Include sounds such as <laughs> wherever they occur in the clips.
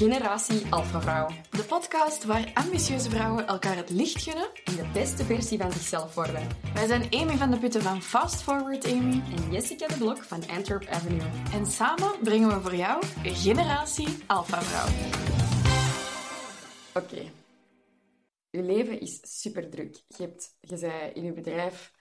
Generatie Alpha Vrouw. De podcast waar ambitieuze vrouwen elkaar het licht gunnen. En de beste versie van zichzelf worden. Wij zijn Amy van de Putten van Fast Forward Amy. En Jessica de Blok van Antwerp Avenue. En samen brengen we voor jou Generatie Alpha Vrouw. Oké. Je leven is super druk. Je, hebt, je bent in je bedrijf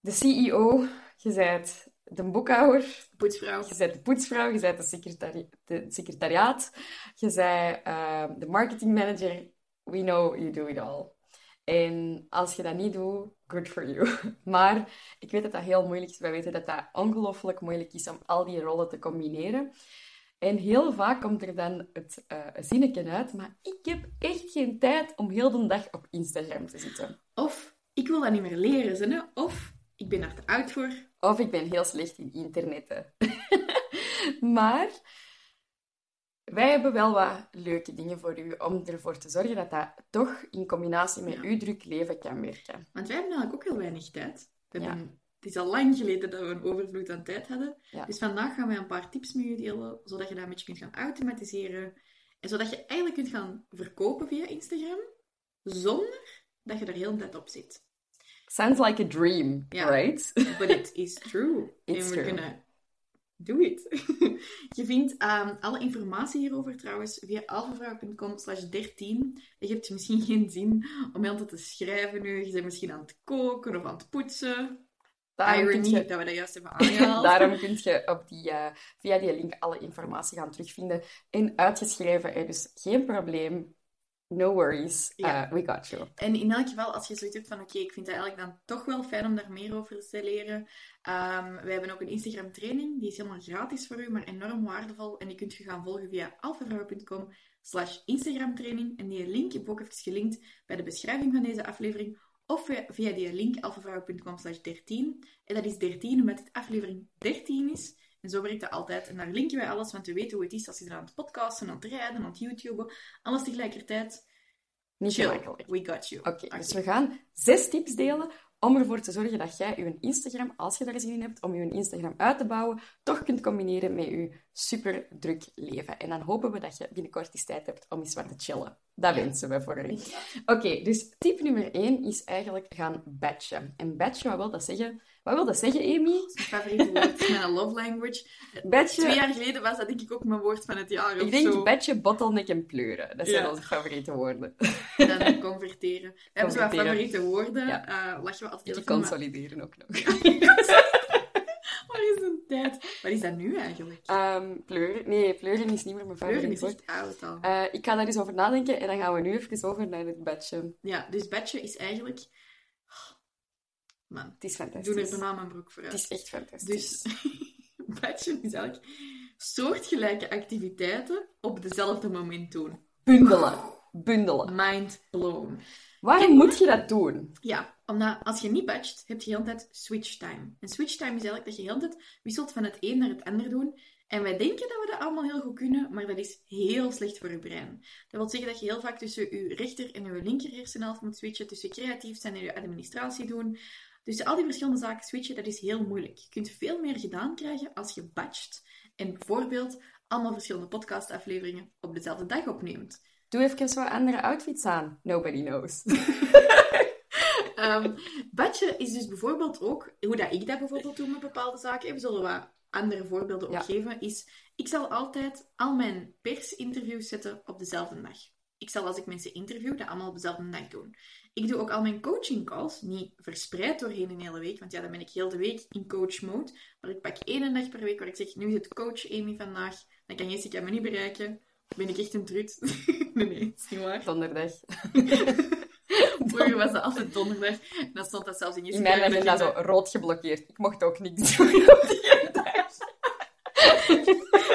de CEO, je bent de boekhouder, Poetsvrouw. je bent de poetsvrouw, je bent de, secretari de secretariaat, je bent uh, de marketingmanager. We know you do it all. En als je dat niet doet, good for you. <laughs> Maar ik weet dat dat heel moeilijk is. Wij weten dat dat ongelooflijk moeilijk is om al die rollen te combineren. En heel vaak komt er dan het uh, zinnetje uit, maar ik heb echt geen tijd om heel de dag op Instagram te zitten. Of ik wil dat niet meer leren, zinnen. Of ik ben er te oud voor. Of ik ben heel slecht in internetten. <laughs> maar wij hebben wel wat leuke dingen voor u om ervoor te zorgen dat dat toch in combinatie met Ja. uw druk leven kan werken. Want wij hebben eigenlijk ook heel weinig tijd. We Ja. hebben, Het is al lang geleden dat we een overvloed aan tijd hadden. Ja. Dus vandaag gaan wij een paar tips met je delen, zodat je dat een beetje kunt gaan automatiseren. En zodat je eigenlijk kunt gaan verkopen via Instagram, zonder dat je er heel de tijd op zit. Sounds like a dream, right? <laughs> But it is true. <laughs> It's en we true. kunnen do it. <laughs> je vindt ehm, alle informatie hierover trouwens via alfavrouw.com slash 13. Je hebt misschien geen zin om heel te schrijven nu. Je bent misschien aan het koken of aan het poetsen. Daarom kun Irony je, dat we dat juist hebben aangehaald. daarom kun je op die, eh, via die link alle informatie gaan terugvinden. En uitgeschreven, hè, dus geen probleem. No worries. Ja. Uh, we got you. En in elk geval, als je zoiets hebt van oké, ik vind het eigenlijk dan toch wel fijn om daar meer over te leren. Ehm, wij hebben ook een Instagram training, die is helemaal gratis voor u, maar enorm waardevol. En die kunt je gaan volgen via alfavrouw.com slash Instagram training. En die link heb ik ook even gelinkt bij de beschrijving van deze aflevering. Of via, via die link alfavrouw.com slash 13. En dat is 13 omdat het aflevering 13 is. En zo werkt dat altijd. En daar linken wij alles, want we weten hoe het is als je er aan het podcasten, aan het rijden, aan het YouTuben, alles tegelijkertijd. Niet Chill, gemakkelijk. we got you. Oké, dus we gaan zes tips delen om ervoor te zorgen dat jij je Instagram, als je daar zin in hebt, om je Instagram uit te bouwen, toch kunt combineren met je super druk leven. En dan hopen we dat je binnenkort eens tijd hebt om eens wat te chillen. Dat wensen we voor u. Oké, dus tip nummer één is eigenlijk gaan batchen. En batchen, wat wil dat zeggen? Wat wil dat zeggen, Amy? Mijn favoriete woord mijn love language. Batchen, Twee jaar geleden was dat denk ik ook mijn woord van het jaar ik denk zo. batchen, bottleneck en pleuren. Dat zijn Ja. onze favoriete woorden. En dan converteren. We hebben zo wat Converteren. favoriete woorden. Ja. eh lachen we altijd Die consolideren ook nog. <laughs> <laughs> tijd? Wat is dat nu eigenlijk? Ehm, pleuren? Nee, pleuren is niet meer mijn Kleuren favoriete is echt oud al. Eh, ik ga daar eens over nadenken en dan gaan we nu even over naar het badje. Ja, dus badje is eigenlijk... Man, Het is ik doe er fantastisch. bijna mijn broek voor Het uit. is echt fantastisch. Dus <laughs> badje is eigenlijk soortgelijke activiteiten op dezelfde moment doen. Bundelen. Bundelen. Mind blown. Waarom moet je dat doen? Ja, omdat als je niet batcht, heb je heel de tijd switch time. En switch time is eigenlijk dat je heel de tijd wisselt van het een naar het ander doen. En wij denken dat we dat allemaal heel goed kunnen, maar dat is heel slecht voor je brein. Dat wil zeggen dat je heel vaak tussen je rechter en je linker hersenhelft moet switchen, tussen creatief zijn en je administratie doen. Dus al die verschillende zaken switchen, dat is heel moeilijk. Je kunt veel meer gedaan krijgen als je batcht. En bijvoorbeeld allemaal verschillende podcastafleveringen op dezelfde dag opneemt. Doe even wat andere outfits aan. Nobody knows. <laughs> Ehm badje is dus bijvoorbeeld ook, hoe dat ik dat bijvoorbeeld doe met bepaalde zaken, we zullen wat andere voorbeelden ook Ja. geven, is ik zal altijd al mijn persinterviews zetten op dezelfde dag. Ik zal als ik mensen interview, dat allemaal op dezelfde dag doen. Ik doe ook al mijn coaching calls, niet verspreid doorheen een hele week, want ja, dan ben ik heel de week in coach mode. Maar ik pak één dag per week waar ik zeg, nu is het coach Amy vandaag, dan kan Jessica me niet bereiken. Ben ik echt een trut? <laughs> nee, nee, dat is niet waar. Donderdag. <laughs> Vroeger was dat altijd donderdag. En dan stond dat zelfs in In Jessica. mijn agenda zo rood geblokkeerd. Ik mocht ook niks doen <laughs> op die dag.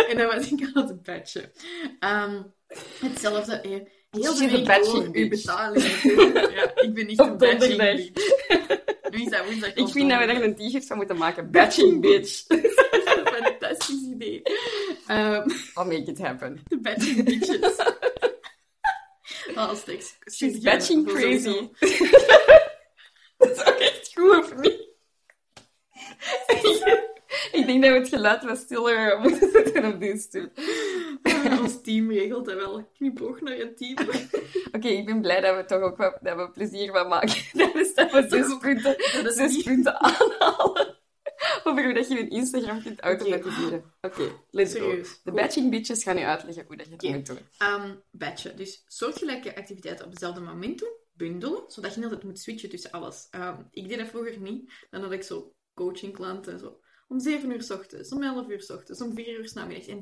En dan was ik aan het badge. Ehm, hetzelfde. eh, Heel de week badging uw betalingen doen. Ja, ik ben niet een badging. Nu is dat woensdag Ik vind dat we daar een t-shirt van moeten maken. Batching bitch. Een fantastisch idee. I'll make it happen. de badging bitches. <laughs> Als tekst. She's batching crazy. <laughs> Dat is ook echt goed, of niet? Ik denk dat we het geluid wat stiller moeten <laughs> zetten op deze stoel. Ons team regelt dat wel. Knipoog naar het team. Oké, ik ben blij dat we toch ook dat we plezier van maken. Dus dat we zes punten, Dat is zes punten aanhalen. Over hoe dat je een Instagram kunt automatiseren. Oké, let's go. Serieus. De batching bitches gaan u uitleggen hoe dat je het Oké. moet doen. Ehm batchen. Dus soortgelijke activiteiten op hetzelfde moment doen. Bundelen, zodat je niet altijd moet switchen tussen alles. Ehm, ik deed dat vroeger niet. Dan had ik zo coachingklanten. Zo, om 7 uur s ochtends, om 11 uur s ochtends, om 4 uur s namiddags. En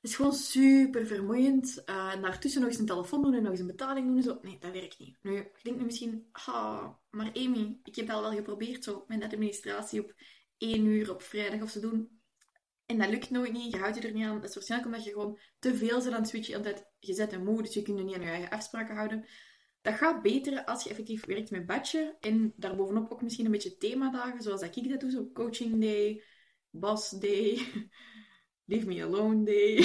het is gewoon super vermoeiend. Eh, en daartussen nog eens een telefoon doen en nog eens een betaling doen. en Zo. Nee, dat werkt niet. Nu, ik denk nu misschien... Ah, maar Amy, ik heb dat al wel geprobeerd. Zo, mijn administratie op 1 uur op vrijdag of te doen. En dat lukt nooit niet, je houdt je er niet aan. Dat is waarschijnlijk omdat je gewoon te veel bent aan het switchen. Altijd gezet en moe, dus je kunt je niet aan je eigen afspraken houden. Dat gaat beter als je effectief werkt met batchen. En daarbovenop ook misschien een beetje themadagen, zoals dat ik dat doe. Zo coaching day, boss day, <laughs> leave me alone day. <laughs>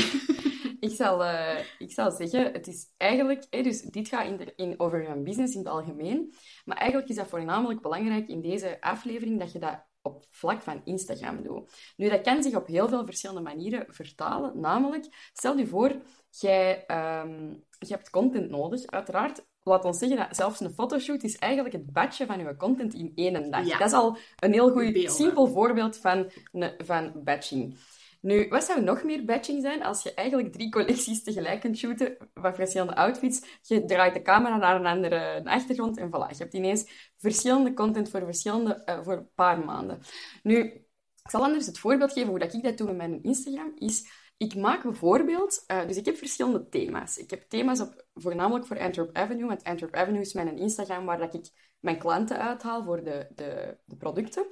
Ik zal, eh, ik zal zeggen, het is eigenlijk... dus dit gaat in in, over een business in het algemeen. Maar eigenlijk is dat voornamelijk belangrijk in deze aflevering dat je dat op vlak van Instagram doet. Nu, dat kan zich op heel veel verschillende manieren vertalen. Namelijk, stel je voor, jij ehm, je hebt content nodig. Uiteraard, laat ons zeggen dat zelfs een fotoshoot is eigenlijk het batchen van je content in één dag. Ja. Dat is al een heel goed, simpel voorbeeld van, van batching. Nu, wat zou nog meer batching zijn als je eigenlijk drie collecties tegelijk kunt shooten van verschillende outfits? Je draait de camera naar een andere achtergrond en voilà. Je hebt ineens verschillende content voor, verschillende, eh, voor een paar maanden. Nu, ik zal anders het voorbeeld geven hoe dat ik dat doe met mijn Instagram. Is, ik maak bijvoorbeeld... eh, dus ik heb verschillende thema's. Ik heb thema's op, voornamelijk voor Antwerp Avenue. Want Antwerp Avenue is mijn Instagram waar dat ik mijn klanten uithaal voor de, de, de producten.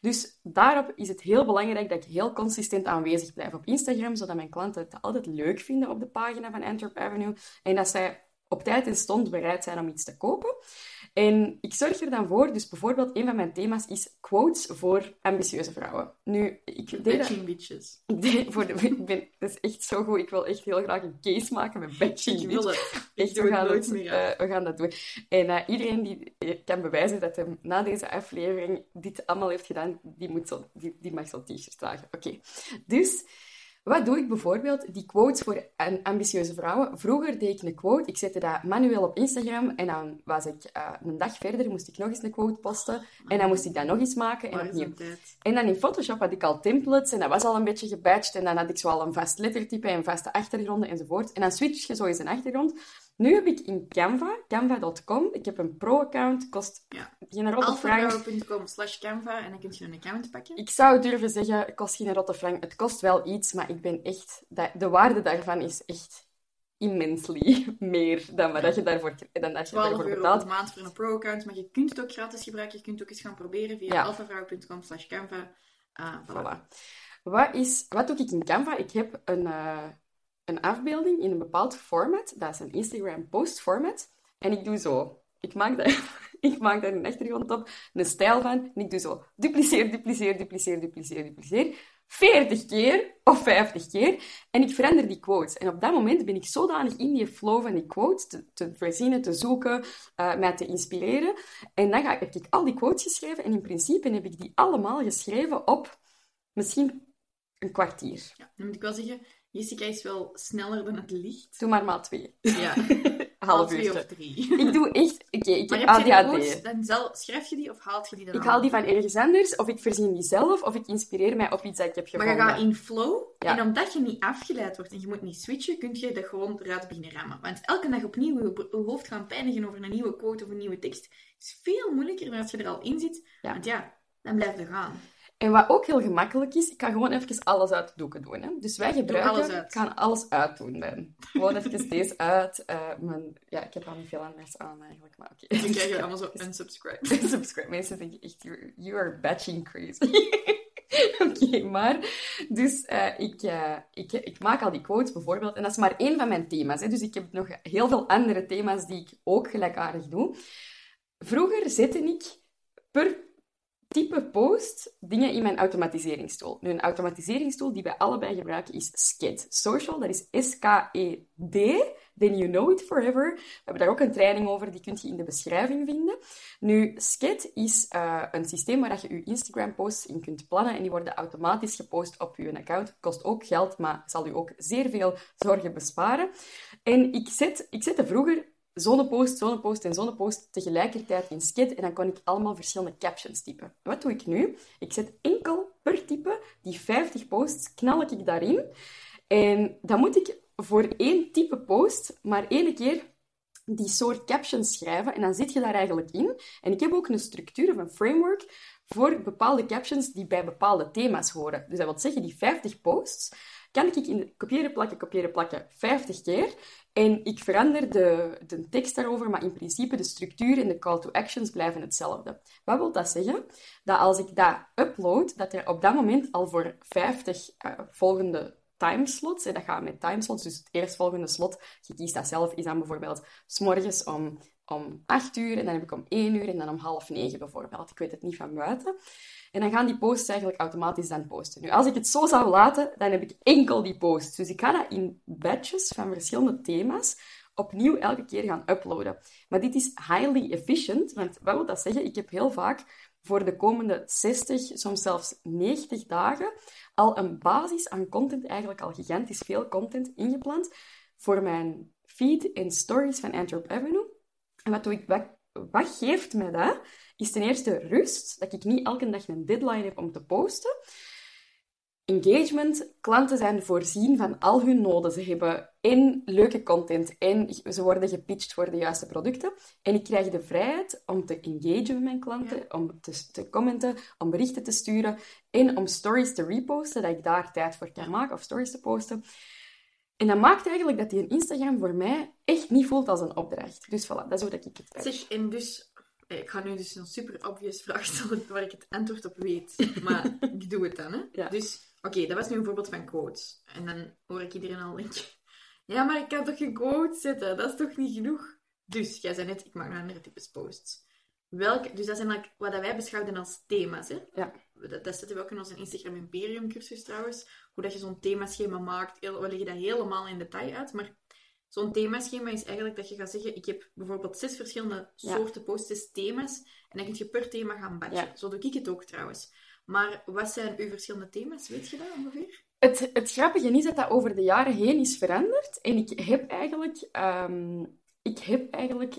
Dus daarop is het heel belangrijk dat ik heel consistent aanwezig blijf op Instagram, zodat mijn klanten het altijd leuk vinden op de pagina van Antwerp Avenue en dat zij op tijd en stond bereid zijn om iets te kopen. En ik zorg er dan voor, dus bijvoorbeeld een van mijn thema's is quotes voor ambitieuze vrouwen. Nu, ik deed dat... Batching bitches. Voor de, ik ben, dat is echt zo goed. Ik wil echt heel graag een case maken met batching. Ik wil het. Echt, we gaan, af. eh, we gaan dat doen. En eh, iedereen die eh, kan bewijzen dat hij na deze aflevering dit allemaal heeft gedaan, die, moet zo, die, die mag zo'n t-shirt dragen. Oké. Dus, wat doe ik bijvoorbeeld? Die quotes voor een ambitieuze vrouwen. Vroeger deed ik een quote, ik zette dat manueel op Instagram en dan was ik eh, een dag verder, moest ik nog eens een quote posten en dan moest ik dat nog eens maken en opnieuw. En dan in Photoshop had ik al templates en dat was al een beetje gebatcht. En dan had ik zo al een vast lettertype en vaste achtergronden enzovoort. En dan switch je zo eens een achtergrond. Nu heb ik in Canva, canva.com, ik heb een pro-account, kost Ja. geen rotte frank. slash canva en dan kun je een account pakken. Ik zou durven zeggen, het kost geen rotte frank. Het kost wel iets, maar ik ben echt... De waarde daarvan is echt immensely <laughs> meer dan wat je daarvoor, dan dat je 12 daarvoor euro betaalt. per maand voor een pro-account, maar je kunt het ook gratis gebruiken. Je kunt het ook eens gaan proberen via Ja. alphavrouw.com slash canva. Voilà. Voilà. Wat, is, wat doe ik in Canva? Ik heb een, eh, een afbeelding in een bepaald format. Dat is een Instagram post format. En ik doe zo. Ik maak daar, <laughs> ik maak daar een achtergrond op, een stijl van. En ik doe zo. Dupliceer, dupliceer, dupliceer, dupliceer, dupliceer. 40 keer of 50 keer. En ik verander die quotes. En op dat moment ben ik zodanig in die flow van die quotes te, te verzinnen, te zoeken, eh, mij te inspireren. En dan ga, heb ik al die quotes geschreven. En in principe heb ik die allemaal geschreven op misschien een kwartier. Ja, dan moet ik wel zeggen, Jessica is wel sneller dan het licht. Doe maar maar twee. Ja, <laughs> Half uurtje. of drie. Ik doe echt... Oké, ik Maar heb heb ADHD. quotes dan zelf, schrijf je die of haalt je die dan Ik haal die van ergens anders, of ik verzin die zelf, of ik inspireer mij op iets dat ik heb Maar gevonden. je gaat in flow, Ja. en omdat je niet afgeleid wordt en je moet niet switchen, kun je dat gewoon eruit beginnen rammen. Want elke dag opnieuw je, je hoofd gaan pijnigen over een nieuwe quote of een nieuwe tekst is veel moeilijker dan als je er al in zit. Ja. Want ja, dan blijf je gaan. En wat ook heel gemakkelijk is, ik ga gewoon even alles uit de doeken doen. Hè. Dus wij gebruiken... alles uit. Ik ga alles uitdoen dan. Gewoon even deze uit. eh, mijn, ja, ik heb al niet veel anders aan eigenlijk, maar oké. Dan krijg je allemaal zo <laughs> unsubscribe. <laughs> Subscribe. Mensen denken echt, you, you are batching crazy. <laughs> Oké, maar... Dus eh, ik, eh, ik, ik maak al die quotes bijvoorbeeld. En dat is maar één van mijn thema's. Hè. Dus ik heb nog heel veel andere thema's die ik ook gelijkaardig doe. Vroeger zette ik per type post dingen in mijn automatiseringstool. Nu, een automatiseringstool die wij allebei gebruiken is Sked Social. Dat is S-K-E-D then you know it forever. We hebben daar ook een training over, die kunt je in de beschrijving vinden. Nu, Sked is uh, een systeem waar je je Instagram-posts in kunt plannen en die worden automatisch gepost op je account. Kost ook geld, maar zal u ook zeer veel zorgen besparen. En ik, zet, ik zette vroeger zonnepost, zonnepost en zonnepost tegelijkertijd in Sked en dan kon ik allemaal verschillende captions typen. Wat doe ik nu? Ik zet enkel per type die 50 posts, knal ik daarin. En dan moet ik voor één type post maar één keer die soort captions schrijven en dan zit je daar eigenlijk in. En ik heb ook een structuur of een framework voor bepaalde captions die bij bepaalde thema's horen. Dus dat wil zeggen, die 50 posts kan ik in kopiëren, plakken, kopiëren, plakken 50 keer. En ik verander de, de tekst daarover, maar in principe de structuur en de call to actions blijven hetzelfde. Wat wil dat zeggen? Dat als ik dat upload, dat er op dat moment al voor 50 uh, eh, volgende timeslots, en dat gaat met timeslots, dus het eerstvolgende slot, je kiest dat zelf, is dan bijvoorbeeld s'morgens om, om 8 uur, en dan heb ik om 1 uur, en dan om half 9 bijvoorbeeld. Ik weet het niet van buiten. En dan gaan die posts eigenlijk automatisch dan posten. Nu, als ik het zo zou laten, dan heb ik enkel die posts. Dus ik ga dat in batches van verschillende thema's opnieuw elke keer gaan uploaden. Maar dit is highly efficient, want wat wil dat zeggen? Ik heb heel vaak voor de komende 60, soms zelfs 90 dagen al een basis aan content, eigenlijk al gigantisch veel content ingepland voor mijn feed en stories van Antwerp Avenue. En wat, doe ik, wat, wat geeft mij dat? is ten eerste rust, dat ik niet elke dag een deadline heb om te posten. Engagement, klanten zijn voorzien van al hun noden. Ze hebben en leuke content en ze worden gepitcht voor de juiste producten. En ik krijg de vrijheid om te engagen met mijn klanten, om te, te, commenten, om berichten te sturen en om stories te reposten, dat ik daar tijd voor kan maken of stories te posten. En dat maakt eigenlijk dat die Instagram voor mij echt niet voelt als een opdracht. Dus voilà, dat is hoe dat ik het Zeg, en dus eh, ik ga nu dus een super obvious vraag stellen waar ik het antwoord op weet. Maar <laughs> ik doe het dan, hè. Dus, oké, dat was nu een voorbeeld van quotes. En dan hoor ik iedereen al denken... Ja, maar ik kan toch geen quotes zetten? Dat is toch niet genoeg? Dus, jij zei net, ik maak andere types posts. Dus dat zijn eigenlijk wat wij beschouwen als thema's, hè. Ja. Dat, dat zetten we ook in onze Instagram Imperium cursus trouwens. Hoe dat je zo'n themaschema maakt. We leggen dat helemaal in detail uit. Maar Zo'n themaschema is eigenlijk dat je gaat zeggen, ik heb bijvoorbeeld zes verschillende soorten posts, zes thema's, en dan kun je per thema gaan batchen. Zo doe ik het ook trouwens. Maar wat zijn uw verschillende thema's? Weet je dat ongeveer? Het, het grappige is dat dat over de jaren heen is veranderd. En ik heb eigenlijk, um, ik heb eigenlijk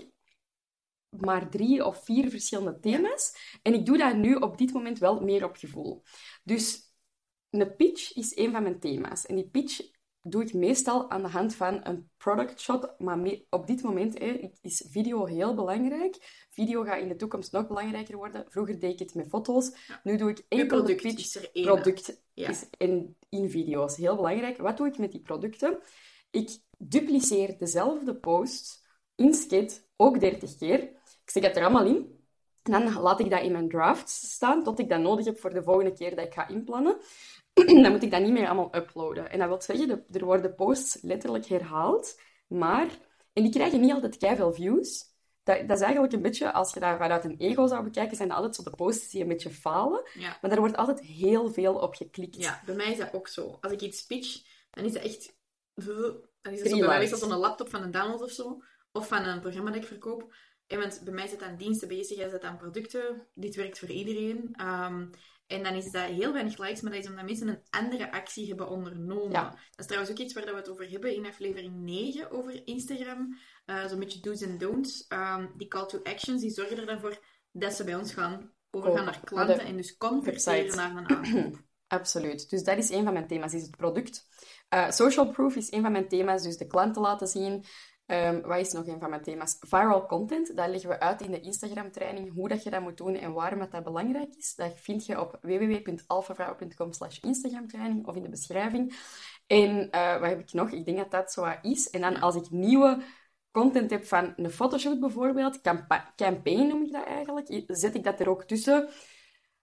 maar drie of vier verschillende thema's. En ik doe dat nu op dit moment wel meer op gevoel. Dus een pitch is een van mijn thema's. En die pitch doe ik meestal aan de hand van een product shot. Maar op dit moment hè, is video heel belangrijk. Video gaat in de toekomst nog belangrijker worden. Vroeger deed ik het met foto's. Nu doe ik enkel de pitch. Is product is in, in video's. Heel belangrijk. Wat doe ik met die producten? Ik dupliceer dezelfde post in Skit ook 30 keer. Ik zet het er allemaal in. En dan laat ik dat in mijn drafts staan, tot ik dat nodig heb voor de volgende keer dat ik ga inplannen. <clears throat> dan moet ik dat niet meer allemaal uploaden. En dat wil zeggen, er worden posts letterlijk herhaald, maar... En die krijgen niet altijd veel views. Dat, dat, is eigenlijk een beetje, als je daar vanuit een ego zou bekijken, zijn dat altijd zo de posts die een beetje falen. Ja. Maar daar wordt altijd heel veel op geklikt. Ja, bij mij is dat ook zo. Als ik iets pitch, dan is dat echt... Dan is het zo bij mij van een laptop van een download of zo. Of van een programma dat ik verkoop. Want bij mij zit aan diensten bezig, jij zit aan producten. Dit werkt voor iedereen. Um, en dan is dat heel weinig likes, maar dat is omdat mensen een andere actie hebben ondernomen. Dat is trouwens ook iets waar we het over hebben in aflevering 9 over Instagram. Uh, Zo'n beetje do's en don'ts. Um, die call to actions, die zorgen er dan voor dat ze bij ons gaan overgaan naar klanten en dus converteren naar een aankoop. <clears throat> Absoluut. Dus dat is een van mijn thema's, is het product. Uh, social proof is een van mijn thema's, dus de klanten laten zien. Um, wat is nog een van mijn thema's? Viral content. Dat leggen we uit in de Instagram-training, hoe dat je dat moet doen en waarom dat belangrijk is. Dat vind je op www.alfavrouw.com slash Instagram-training of in de beschrijving. En uh, wat heb ik nog? Ik denk dat dat zo is. En dan als ik nieuwe content heb van een fotoshoot bijvoorbeeld, campaign noem ik dat eigenlijk, zet ik dat er ook tussen.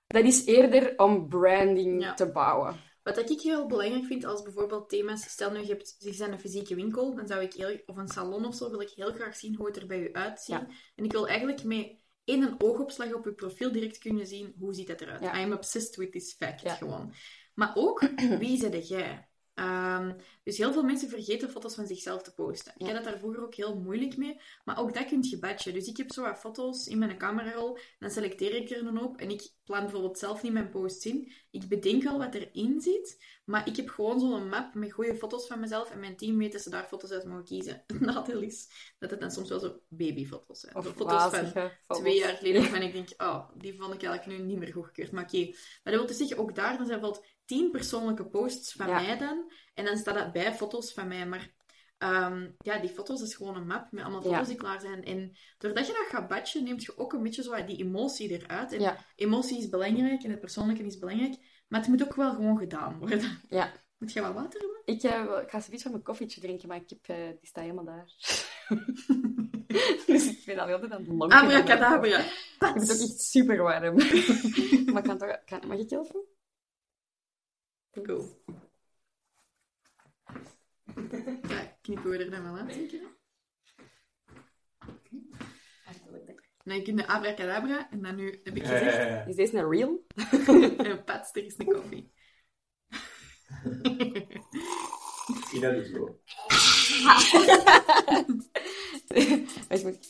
Dat is eerder om branding te bouwen. Wat ik heel belangrijk vind als bijvoorbeeld thema's, stel nu je hebt je zijn een fysieke winkel, dan zou ik heel, of een salon of zo, wil ik heel graag zien hoe het er bij u uitziet. En ik wil eigenlijk met in een oogopslag op uw profiel direct kunnen zien hoe ziet het eruit. Ja. I'm obsessed with this fact, gewoon. Maar ook, <clears throat> wie zit jij? Ehm, dus heel veel mensen vergeten foto's van zichzelf te posten. Ik had dat daar vroeger ook heel moeilijk mee, maar ook dat kun je batchen. Dus ik heb zo wat foto's in mijn camerarol, dan selecteer ik er een op en ik plan bijvoorbeeld zelf niet mijn posts in. Ik bedenk wel wat erin zit, maar ik heb gewoon zo'n map met goede foto's van mezelf en mijn team weet dat ze daar foto's uit mogen kiezen. <laughs> Het nadeel is dat het dan soms wel zo babyfoto's zijn. Of foto's van foto's. twee jaar geleden waarvan ik denk, oh, die vond ik eigenlijk nu niet meer goedgekeurd. Maar oké, maar dat wil dus zeggen, ook daar dan zijn bijvoorbeeld tien persoonlijke posts van Ja. mij dan. En dan staat dat bij foto's van mij. Maar ehm, ja, die foto's is gewoon een map met allemaal Ja. foto's die klaar zijn. En doordat je dat gaat batchen, neemt je ook een beetje zo die emotie eruit. En Ja. emotie is belangrijk en het persoonlijke is belangrijk. Maar het moet ook wel gewoon gedaan worden. Ja. Moet je wat water hebben? Ik, wel- ik ga zoiets van mijn koffietje drinken, maar ik heb, eh, die staat helemaal daar. <laughs> dus ik ben al heel tijd aan het lonken. Abracadabra. Het ook echt super warm. <laughs> maar ik kan toch... Kan, mag ik helpen? Cool. Ja, knippen we er dan wel uit, zeker? Nou, je kunt de abracadabra en dan nu heb ik gezegd... Eh, Is deze een real? <laughs> En pats, er is een koffie. Misschien dat is zo. <laughs> Wacht, moet...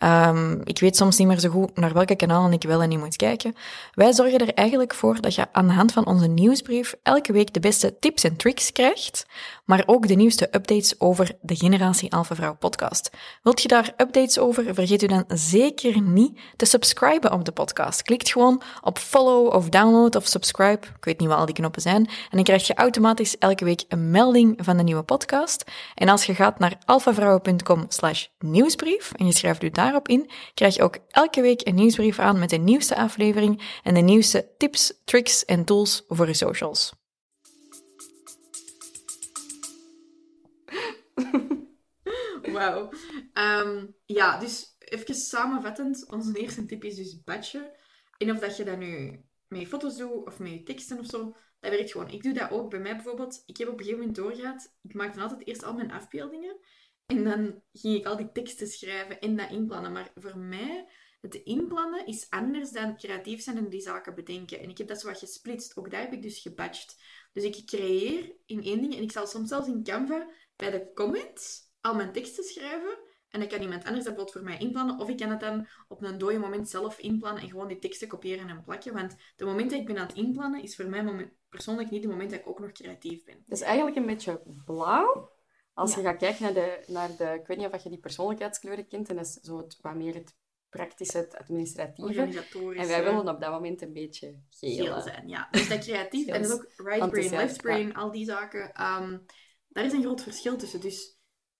Ehm, ik weet soms niet meer zo goed naar welke kanalen ik wel en niet moet kijken. Wij zorgen er eigenlijk voor dat je aan de hand van onze nieuwsbrief elke week de beste tips en tricks krijgt, maar ook de nieuwste updates over de Generatie Alpha Vrouw podcast. Wilt je daar updates over? Vergeet u dan zeker niet te subscriben op de podcast. Klikt gewoon op follow of download of subscribe. Ik weet niet wat al die knoppen zijn. En dan krijg je automatisch elke week een melding van de nieuwe podcast. En als je gaat naar alphavrouwen.com slash nieuwsbrief en je schrijft u daarop in, krijg je ook elke week een nieuwsbrief aan met de nieuwste aflevering en de nieuwste tips, tricks en tools voor je socials. <laughs> Wauw. Ehm, ja, dus even samenvattend. Onze eerste tip is dus batchen. En of dat je dat nu met je foto's doet of met je teksten of zo, dat werkt gewoon. Ik doe dat ook bij mij bijvoorbeeld. Ik heb op een gegeven moment doorgehad, ik maakte altijd eerst al mijn afbeeldingen. En dan ging ik al die teksten schrijven en dat inplannen. Maar voor mij, het inplannen is anders dan creatief zijn en die zaken bedenken. En ik heb dat zo wat gesplitst. Ook dat heb ik dus gebatcht. Dus ik creëer in één ding en ik zal soms zelfs in Canva bij de comments al mijn teksten schrijven. En dan kan iemand anders dat bijvoorbeeld voor mij inplannen. Of ik kan het dan op een dode moment zelf inplannen en gewoon die teksten kopiëren en plakken. Want de moment dat ik ben aan het inplannen, is voor mij moment, persoonlijk niet het moment dat ik ook nog creatief ben. Het is eigenlijk een beetje blauw. Als Ja. je gaat kijken naar de, naar de... Ik weet niet of je die persoonlijkheidskleuren kent. En dat is zo het, wat meer het praktische, het administratieve. En wij eh, willen op dat moment een beetje geel. geel zijn. Ja, dus dat creatief en dat is ook right brain, left brain, al die zaken. ehm, daar is een groot verschil tussen. Dus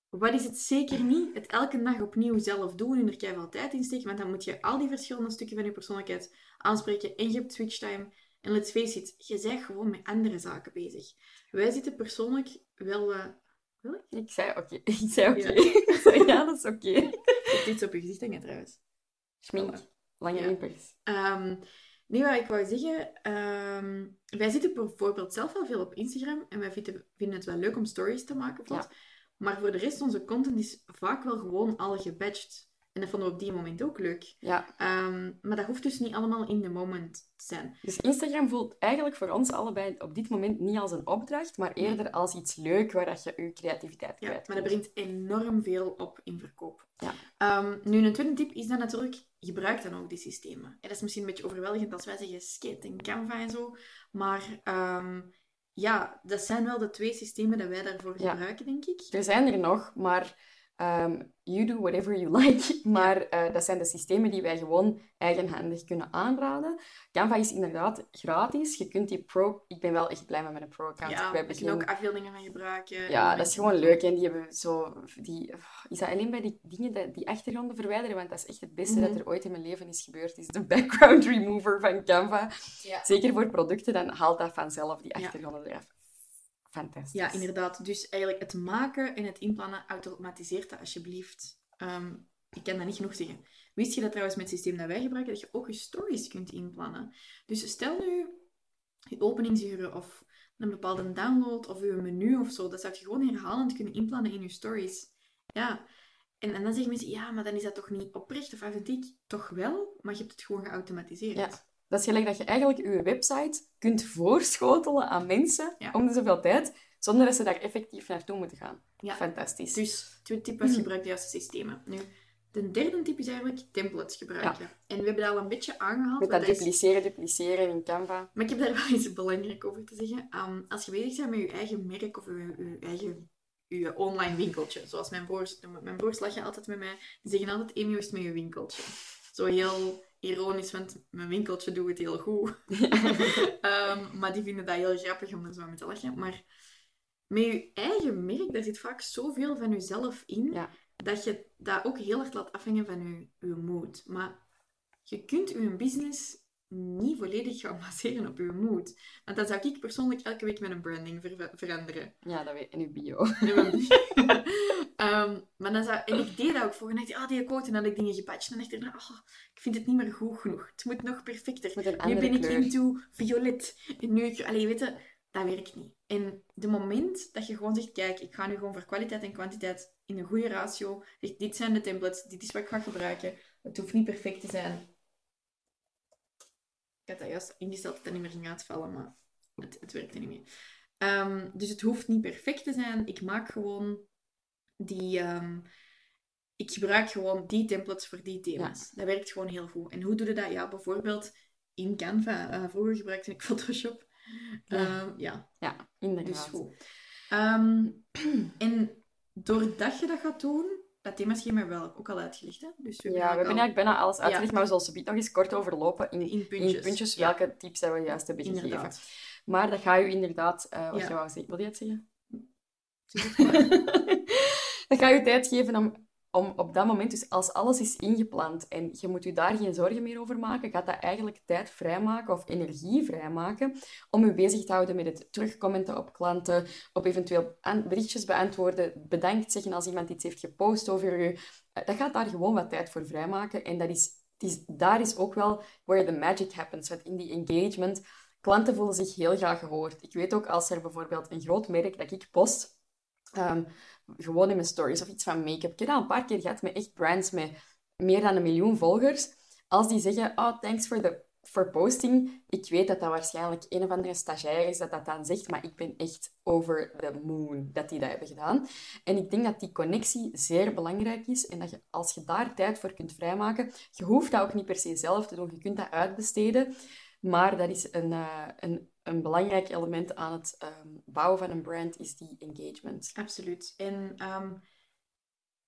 wat is het zeker niet? Het elke dag opnieuw zelf doen en er keihard tijd in steken, want dan moet je al die verschillende stukken van je persoonlijkheid aanspreken en je hebt switch time. En let's face it, je bent gewoon met andere zaken bezig. Wij zitten persoonlijk wel... eh wil ik? Ik zei oké. <laughs> Ik zei oké. Ja. <laughs> Dat is oké. <laughs> Ik heb iets op je gezicht hangen trouwens. Schmink. Lange Ja. wimpers. Nee, wat ik wou zeggen, ehm, wij zitten bijvoorbeeld zelf wel veel op Instagram en wij vinden, vinden het wel leuk om stories te maken. Maar voor de rest, onze content is vaak wel gewoon al gebatcht. En dat vonden we op die moment ook leuk. Ja. Ehm, maar dat hoeft dus niet allemaal in de moment te zijn. Dus Instagram voelt eigenlijk voor ons allebei op dit moment niet als een opdracht, maar eerder als iets leuk waar dat je je creativiteit Ja, kwijt maar dat brengt enorm veel op in verkoop. Ja. Ehm, nu, een tweede tip is dan natuurlijk, gebruik dan ook die systemen. En dat is misschien een beetje overweldigend als wij zeggen Skate en Canva en zo. Maar ehm, ja, dat zijn wel de twee systemen dat wij daarvoor Ja. gebruiken, denk ik. Er zijn er nog, maar Ehm, you do whatever you <laughs> like. Maar eh, dat zijn de systemen die wij gewoon eigenhandig kunnen aanraden. Canva is inderdaad gratis. Je kunt die pro... Ik ben wel echt blij met mijn pro-account. Ja, kunnen geen- ook afbeeldingen van gebruiken. Ja, dat is gewoon leuk. En die hebben zo... Die... Is dat alleen bij die dingen, dat- die achtergronden verwijderen? Want dat is echt het beste dat Mhm. er ooit in mijn leven is gebeurd. Is de background remover van Canva. Ja. Zeker voor producten, dan haalt dat vanzelf, die Ja. achtergronden eraf. Fantastisch. Ja, inderdaad. Dus eigenlijk het maken en het inplannen, automatiseert dat alsjeblieft. Ehm, ik kan dat niet genoeg zeggen. Wist je dat trouwens met het systeem dat wij gebruiken, dat je ook je stories kunt inplannen? Dus stel nu je openingsuren of een bepaalde download of je menu of zo, dat zou je gewoon herhalend kunnen inplannen in je stories. Ja. En, en dan zeggen mensen, ja, maar dan is dat toch niet oprecht of authentiek? Toch wel, maar je hebt het gewoon geautomatiseerd. Ja. Dat is gelijk dat je eigenlijk je website kunt voorschotelen aan mensen Ja. om de zoveel tijd, zonder dat ze daar effectief naartoe moeten gaan. Ja. Fantastisch. Dus tweede tip <laughs> was gebruik de juiste systemen. Nu, de derde tip is eigenlijk templates gebruiken. En we hebben dat al een beetje aangehaald. Met dat is- dupliceren, dupliceren in Canva. Maar ik heb daar <laughs> wel iets belangrijk over te zeggen. Ehm, als je bezig bent met je eigen merk of je, je eigen je online winkeltje, zoals mijn broers noemen. Mijn broers lachen altijd met mij. Die zeggen altijd, hoe is met je winkeltje? Zo heel ironisch, want mijn winkeltje doet het heel goed. <laughs> Ehm, maar die vinden dat heel grappig om er zo mee te lachen. Maar met je eigen merk, daar zit vaak zoveel van jezelf in, Ja. dat je dat ook heel hard laat afhangen van je, je mood. Maar je kunt je business niet volledig gaan baseren op je mood. Want dan zou ik persoonlijk elke week mijn branding ver- veranderen. Ja, dat weet En uw bio. <laughs> Ehm, maar dan zou, en ik deed dat ook voor. En dacht ik, ah, die quote. En dan had ik dingen gepatcht. En dan dacht ik, oh, ik vind het niet meer goed genoeg. Het moet nog perfecter. Nu ben ik kleur. into violet. En nu ik... Allee, weet je, dat werkt niet. En de moment dat je gewoon zegt, kijk, ik ga nu gewoon voor kwaliteit en kwantiteit in een goede ratio. Dit zijn de templates, dit is wat ik ga gebruiken. Het hoeft niet perfect te zijn. Ik had dat juist ingesteld dat het niet meer ging uitvallen, maar het, het werkte niet meer. Ehm, dus het hoeft niet perfect te zijn. Ik maak gewoon die... ehm, ik gebruik gewoon die templates voor die thema's. Dat werkt gewoon heel goed. En hoe doe je dat? Ja, bijvoorbeeld in Canva. Eh, vroeger gebruikte ik Photoshop. Ja. Ehm, ja, Ja, dus inderdaad. goed. Ehm, <clears throat> en doordat je dat gaat doen, dat themaschema wel ook al uitgelegd. Hè? Dus we Ja, we hebben al eigenlijk bijna alles Ja. uitgelegd, maar we zullen ze nog eens kort overlopen in, in puntjes. in puntjes Ja, welke tips dat we juist hebben gegeven. inderdaad. Maar dat ga je inderdaad... eh, wat Ja. je wou zeggen. Wil je het zeggen? <laughs> Dat gaat je tijd geven om, om op dat moment, dus als alles is ingepland en je moet je daar geen zorgen meer over maken, gaat dat eigenlijk tijd vrijmaken of energie vrijmaken om je bezig te houden met het terugcommenten op klanten, op eventueel berichtjes beantwoorden, bedankt zeggen als iemand iets heeft gepost over je. Eh, Dat gaat daar gewoon wat tijd voor vrijmaken en dat is, daar is ook wel where the magic happens, want in die engagement, klanten voelen zich heel graag gehoord. Ik weet ook als er bijvoorbeeld een groot merk dat ik post, Ehm, gewoon in mijn stories of iets van make-up. Ik heb dat een paar keer gehad met echt brands met meer dan een miljoen volgers. Als die zeggen, oh, thanks for, the, for posting. Ik weet dat dat waarschijnlijk een of andere stagiair is dat dat dan zegt, maar ik ben echt over the moon dat die dat hebben gedaan. En ik denk dat die connectie zeer belangrijk is en dat je, als je daar tijd voor kunt vrijmaken, je hoeft dat ook niet per se zelf te doen. Je kunt dat uitbesteden. Maar dat is een, eh, een, een belangrijk element aan het ehm, bouwen van een brand, is die engagement. Absoluut. En ehm,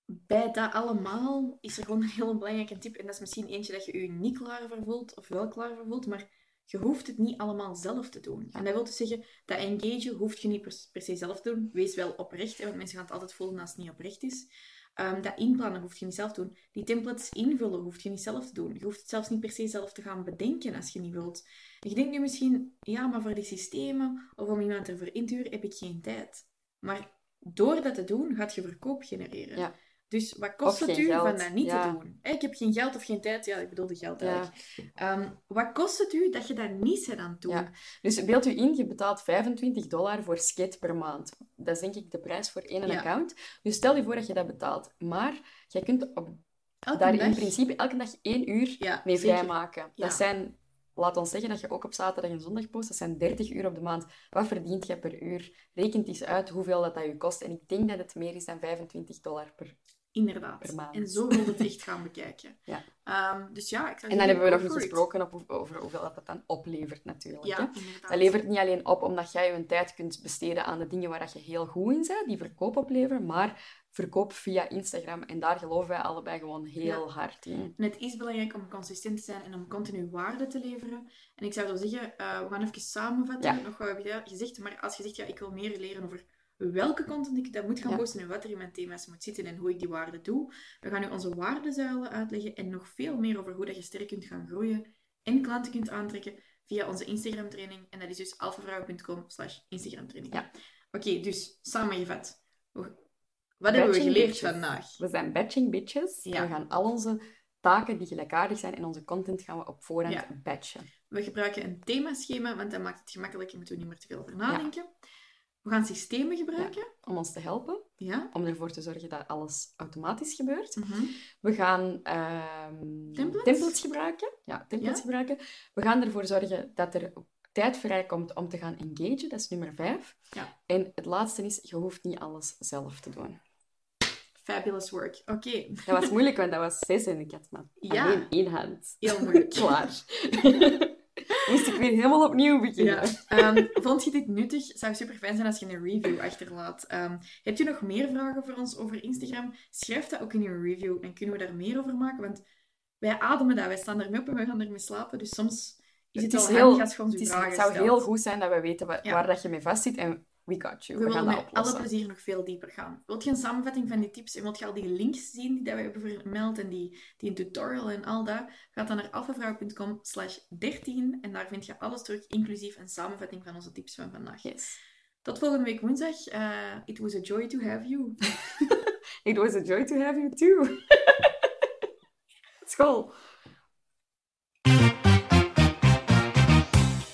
bij dat allemaal is er gewoon een heel belangrijke tip. En dat is misschien eentje dat je je niet klaar voor voelt, of wel klaar voor voelt, maar je hoeft het niet allemaal zelf te doen. En dat wil dus zeggen, dat engagen hoeft je niet per, per se zelf te doen. Wees wel oprecht, hè, want mensen gaan het altijd voelen als het niet oprecht is. Ehm, dat inplannen hoeft je niet zelf te doen. Die templates invullen hoeft je niet zelf te doen. Je hoeft het zelfs niet per se zelf te gaan bedenken als je niet wilt. Je denkt nu misschien, ja, maar voor die systemen of om iemand ervoor in te huren heb ik geen tijd. Maar door dat te doen, gaat je verkoop genereren. Ja. Dus wat kost het u geld, van dat niet ja. te doen? Ik heb geen geld of geen tijd. Ja, ik bedoel de geld Ja. eigenlijk. Ehm, wat kost het u dat je dat niet bent aan het doen? Ja. Dus beeld u in, je betaalt 25 dollar voor skate per maand. Dat is denk ik de prijs voor één account. Dus stel je voor dat je dat betaalt. Maar jij kunt op, Elke daar dag? in principe elke dag één uur mee vrijmaken. Dat zijn, laat ons zeggen dat je ook op zaterdag en zondag post, dat zijn 30 uur op de maand. Wat verdient je per uur? Rekent eens uit hoeveel dat, dat je kost. En ik denk dat het meer is dan 25 dollar per Inderdaad. Per maand. En zo wil het echt gaan bekijken. <laughs> Ja. Ehm, dus ja, ik zou En dan hebben we nog niet it. gesproken op, over hoeveel dat, dat dan oplevert, natuurlijk. Ja, hè. Dat levert niet alleen op omdat jij je tijd kunt besteden aan de dingen waar dat je heel goed in bent, die verkoop opleveren, maar verkoop via Instagram. En daar geloven wij allebei gewoon heel hard in. En het is belangrijk om consistent te zijn en om continu waarde te leveren. En ik zou zo zeggen, eh, we gaan even samenvatten. Ja. Nog wat heb je gezegd, maar als je zegt, ja, ik wil meer leren over welke content ik dat moet gaan Ja. posten en wat er in mijn thema's moet zitten en hoe ik die waarde doe. We gaan nu onze waardezuilen uitleggen en nog veel meer over hoe dat je sterk kunt gaan groeien en klanten kunt aantrekken via onze Instagram training. En dat is dus alphavrouw.com slash Instagram training. Ja. Oké, dus samengevat. Wat hebben we geleerd bitches. vandaag? We zijn batching bitches. Ja. We gaan al onze taken die gelijkaardig zijn en onze content gaan we op voorhand Ja. batchen. We gebruiken een themaschema, want dat maakt het gemakkelijker, moeten we niet meer te veel over nadenken. We gaan systemen gebruiken. Om ons te helpen, Ja. om ervoor te zorgen dat alles automatisch gebeurt. Mhm. We gaan ehm, Templates? gebruiken. Ja, templates Ja. gebruiken. We gaan ervoor zorgen dat er tijd vrijkomt om te gaan engagen. Dat is nummer vijf. Ja. En het laatste is, je hoeft niet alles zelf te doen. Fabulous work. Oké, Dat was moeilijk, want dat was zes en ik had maar Ja. alleen één hand. heel moeilijk. <laughs> Klaar. <laughs> Moest ik weer helemaal opnieuw beginnen. Ja. Ehm, vond je dit nuttig? Het zou super fijn zijn als je een review achterlaat. Ehm, heb je nog meer vragen voor ons over Instagram? Schrijf dat ook in je review. Dan kunnen we daar meer over maken. Want wij ademen dat. Wij staan ermee op en wij gaan ermee slapen. Dus soms is het, Het is heel- handig als je ons Het, is, het zou heel goed zijn dat we weten wa- Ja. waar dat je mee vastzit en we got you. We We, gaan willen met alle plezier nog veel dieper gaan. Wilt je een samenvatting van die tips en wilt je al die links zien die dat we hebben vermeld en die, die een tutorial en al dat? Ga dan naar alphavrouw.com slash 13 en daar vind je alles terug, inclusief een samenvatting van onze tips van vandaag. Yes. Tot volgende week woensdag. Eh, it was a joy to have you. <laughs> It was a joy to have you too. <laughs> School.